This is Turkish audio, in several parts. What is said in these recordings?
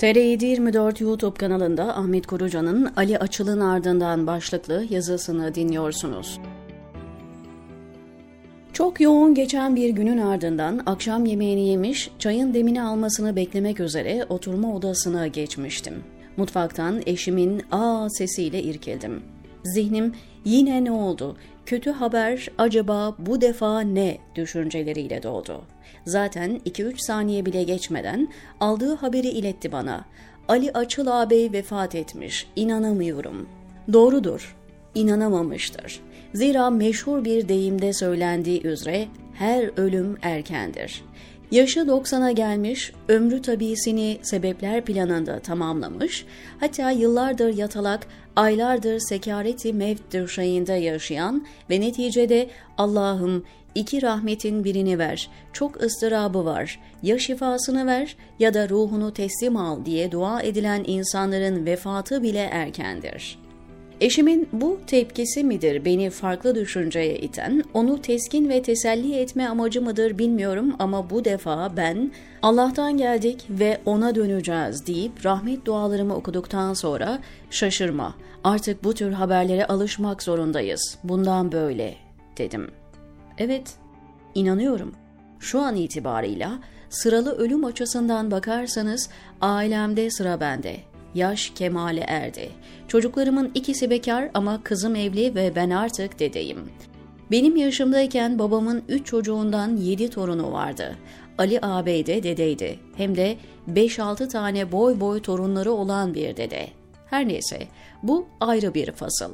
TR724 YouTube kanalında Ahmet Koruca'nın Ali Açıl'ın ardından başlıklı yazısını dinliyorsunuz. Çok yoğun geçen bir günün ardından akşam yemeğini yemiş, çayın demini almasını beklemek üzere oturma odasına geçmiştim. Mutfaktan eşimin aa sesiyle irkildim. Zihnim yine ne oldu? Kötü haber acaba bu defa ne düşünceleriyle doldu. Zaten 2-3 saniye bile geçmeden aldığı haberi iletti bana. Ali Açıl ağabey vefat etmiş. İnanamıyorum. Doğrudur. İnanamamıştır. Zira meşhur bir deyimde söylendiği üzere her ölüm erkendir. Yaşı 90'a gelmiş, ömrü tabisini sebepler planında tamamlamış, hatta yıllardır yatalak, aylardır sekareti mevt döşeğinde yaşayan ve neticede Allah'ım iki rahmetin birini ver, çok ıstırabı var, ya şifasını ver ya da ruhunu teslim al diye dua edilen insanların vefatı bile erkendir.'' Eşimin bu tepkisi midir? Beni farklı düşünceye iten, onu teskin ve teselli etme amacı mıdır bilmiyorum ama bu defa ben Allah'tan geldik ve ona döneceğiz deyip rahmet dualarımı okuduktan sonra şaşırma artık bu tür haberlere alışmak zorundayız. Bundan böyle dedim. Evet inanıyorum. Şu an itibarıyla sıralı ölüm açısından bakarsanız ailemde sıra bende yaş kemale erdi. Çocuklarımın ikisi bekar ama kızım evli ve ben artık dedeyim. Benim yaşımdayken babamın üç çocuğundan yedi torunu vardı. Ali ağabey de dedeydi. Hem de 5-6 tane boy boy torunları olan bir dede. Her neyse bu ayrı bir fasıl.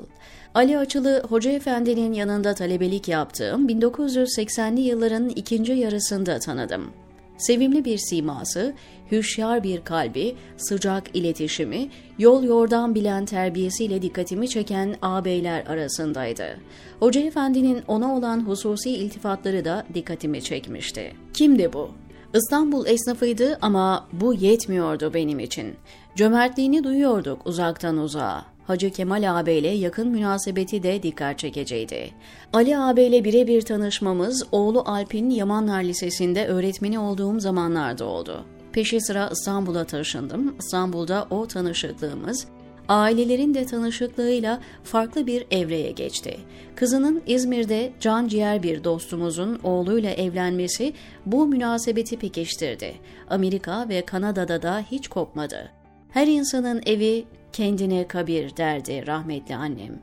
Ali Açılı Hoca Efendi'nin yanında talebelik yaptığım 1980'li yılların ikinci yarısında tanıdım. Sevimli bir siması, hüşyar bir kalbi, sıcak iletişimi, yol yordan bilen terbiyesiyle dikkatimi çeken ağabeyler arasındaydı. Hoca Efendi'nin ona olan hususi iltifatları da dikkatimi çekmişti. Kimdi bu? İstanbul esnafıydı ama bu yetmiyordu benim için. Cömertliğini duyuyorduk uzaktan uzağa. Hacı Kemal ağabeyle yakın münasebeti de dikkat çekeceydi. Ali ağabeyle birebir tanışmamız oğlu Alp'in Yamanlar Lisesi'nde öğretmeni olduğum zamanlarda oldu. Peşi sıra İstanbul'a taşındım. İstanbul'da o tanışıklığımız ailelerin de tanışıklığıyla farklı bir evreye geçti. Kızının İzmir'de can ciğer bir dostumuzun oğluyla evlenmesi bu münasebeti pekiştirdi. Amerika ve Kanada'da da hiç kopmadı. Her insanın evi kendine kabir derdi rahmetli annem.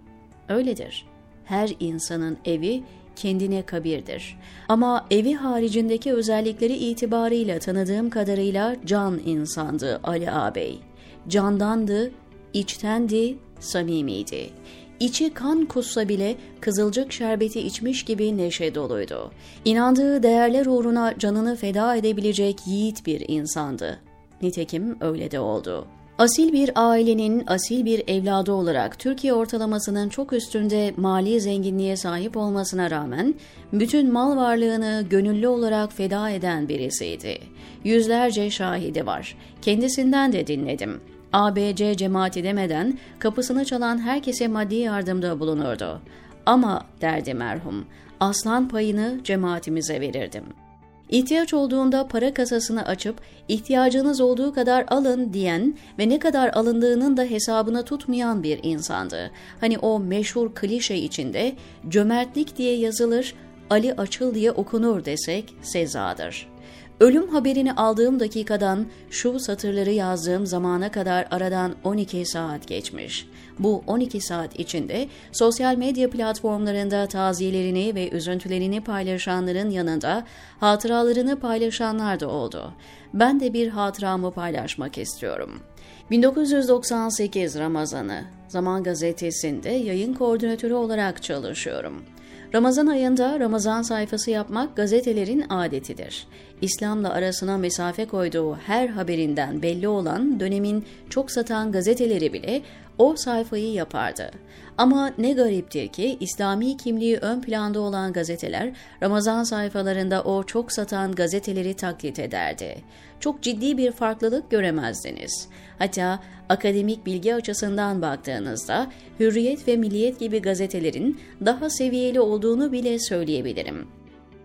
Öyledir. Her insanın evi kendine kabirdir. Ama evi haricindeki özellikleri itibarıyla tanıdığım kadarıyla can insandı Ali ağabey. Candandı, içtendi, samimiydi. İçi kan kussa bile kızılcık şerbeti içmiş gibi neşe doluydu. İnandığı değerler uğruna canını feda edebilecek yiğit bir insandı. Nitekim öyle de oldu. Asil bir ailenin asil bir evladı olarak Türkiye ortalamasının çok üstünde mali zenginliğe sahip olmasına rağmen bütün mal varlığını gönüllü olarak feda eden birisiydi. Yüzlerce şahidi var. Kendisinden de dinledim. ABC cemaati demeden kapısını çalan herkese maddi yardımda bulunurdu. Ama derdi merhum, aslan payını cemaatimize verirdim.'' İhtiyaç olduğunda para kasasını açıp ihtiyacınız olduğu kadar alın diyen ve ne kadar alındığının da hesabını tutmayan bir insandı. Hani o meşhur klişe içinde cömertlik diye yazılır, Ali Açıl diye okunur desek sezadır.'' Ölüm haberini aldığım dakikadan şu satırları yazdığım zamana kadar aradan 12 saat geçmiş. Bu 12 saat içinde sosyal medya platformlarında taziyelerini ve üzüntülerini paylaşanların yanında hatıralarını paylaşanlar da oldu. Ben de bir hatıramı paylaşmak istiyorum. 1998 Ramazanı Zaman Gazetesi'nde yayın koordinatörü olarak çalışıyorum. Ramazan ayında Ramazan sayfası yapmak gazetelerin adetidir. İslam'la arasına mesafe koyduğu her haberinden belli olan dönemin çok satan gazeteleri bile o sayfayı yapardı. Ama ne gariptir ki İslami kimliği ön planda olan gazeteler Ramazan sayfalarında o çok satan gazeteleri taklit ederdi. Çok ciddi bir farklılık göremezdiniz. Hatta akademik bilgi açısından baktığınızda Hürriyet ve Milliyet gibi gazetelerin daha seviyeli olduğunu bile söyleyebilirim.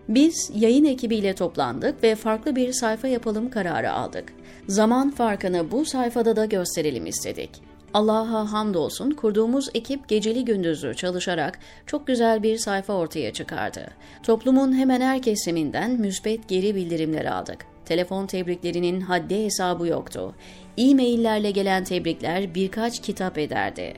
Biz yayın ekibiyle toplandık ve farklı bir sayfa yapalım kararı aldık. Zaman farkını bu sayfada da gösterelim istedik. Allah'a hamdolsun kurduğumuz ekip geceli gündüzlü çalışarak çok güzel bir sayfa ortaya çıkardı. Toplumun hemen her kesiminden müspet geri bildirimler aldık. Telefon tebriklerinin haddi hesabı yoktu. E-maillerle gelen tebrikler birkaç kitap ederdi.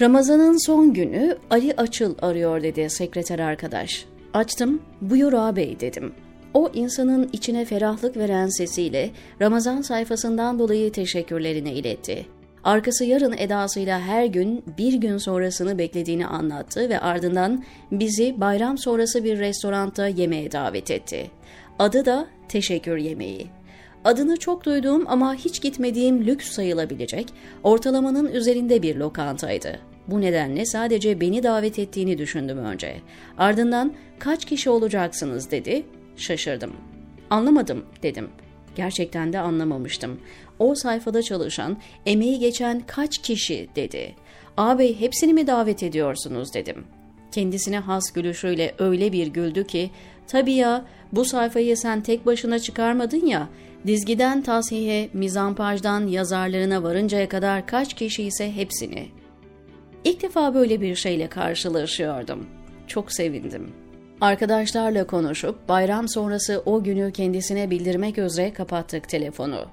Ramazan'ın son günü Ali Açıl arıyor dedi sekreter arkadaş. Açtım, buyur ağabey dedim. O insanın içine ferahlık veren sesiyle Ramazan sayfasından dolayı teşekkürlerini iletti. Arkası yarın edasıyla her gün bir gün sonrasını beklediğini anlattı ve ardından bizi bayram sonrası bir restoranda yemeğe davet etti. Adı da teşekkür yemeği. Adını çok duyduğum ama hiç gitmediğim lüks sayılabilecek, ortalamanın üzerinde bir lokantaydı. Bu nedenle sadece beni davet ettiğini düşündüm önce. Ardından kaç kişi olacaksınız dedi. Şaşırdım. Anlamadım dedim. Gerçekten de anlamamıştım. O sayfada çalışan, emeği geçen kaç kişi dedi. Ağabey hepsini mi davet ediyorsunuz dedim. Kendisine has gülüşüyle öyle bir güldü ki, tabii ya bu sayfayı sen tek başına çıkarmadın ya, dizgiden tasihe, mizampajdan yazarlarına varıncaya kadar kaç kişi ise hepsini. İlk defa böyle bir şeyle karşılaşıyordum. Çok sevindim. Arkadaşlarla konuşup bayram sonrası o günü kendisine bildirmek üzere kapattık telefonu.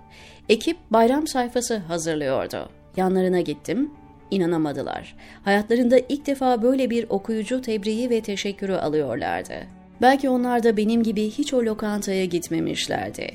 Ekip bayram sayfası hazırlıyordu. Yanlarına gittim, inanamadılar. Hayatlarında ilk defa böyle bir okuyucu tebriği ve teşekkürü alıyorlardı. Belki onlar da benim gibi hiç o lokantaya gitmemişlerdi.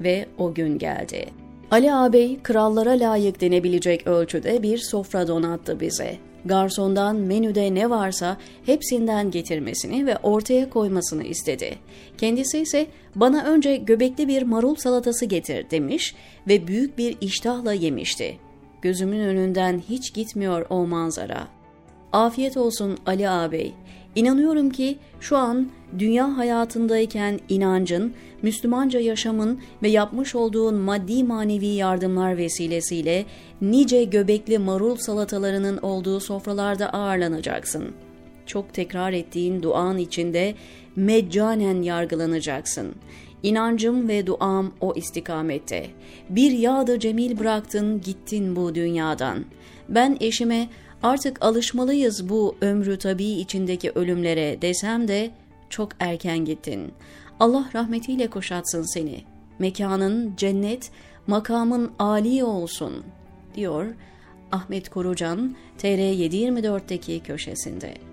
Ve o gün geldi. Ali ağabey krallara layık denebilecek ölçüde bir sofra donattı bize. Garsondan menüde ne varsa hepsinden getirmesini ve ortaya koymasını istedi. Kendisi ise bana önce göbekli bir marul salatası getir demiş ve büyük bir iştahla yemişti. Gözümün önünden hiç gitmiyor o manzara. Afiyet olsun Ali ağabey. İnanıyorum ki şu an dünya hayatındayken inancın, Müslümanca yaşamın ve yapmış olduğun maddi manevi yardımlar vesilesiyle nice göbekli marul salatalarının olduğu sofralarda ağırlanacaksın. Çok tekrar ettiğin duan içinde meccanen yargılanacaksın. İnancım ve duam o istikamette. Bir yağda cemil bıraktın gittin bu dünyadan. Ben eşime artık alışmalıyız bu ömrü tabii içindeki ölümlere desem de çok erken gittin. Allah rahmetiyle kuşatsın seni. Mekanın cennet, makamın âli olsun, diyor Ahmet Korucan TR724'deki köşesinde.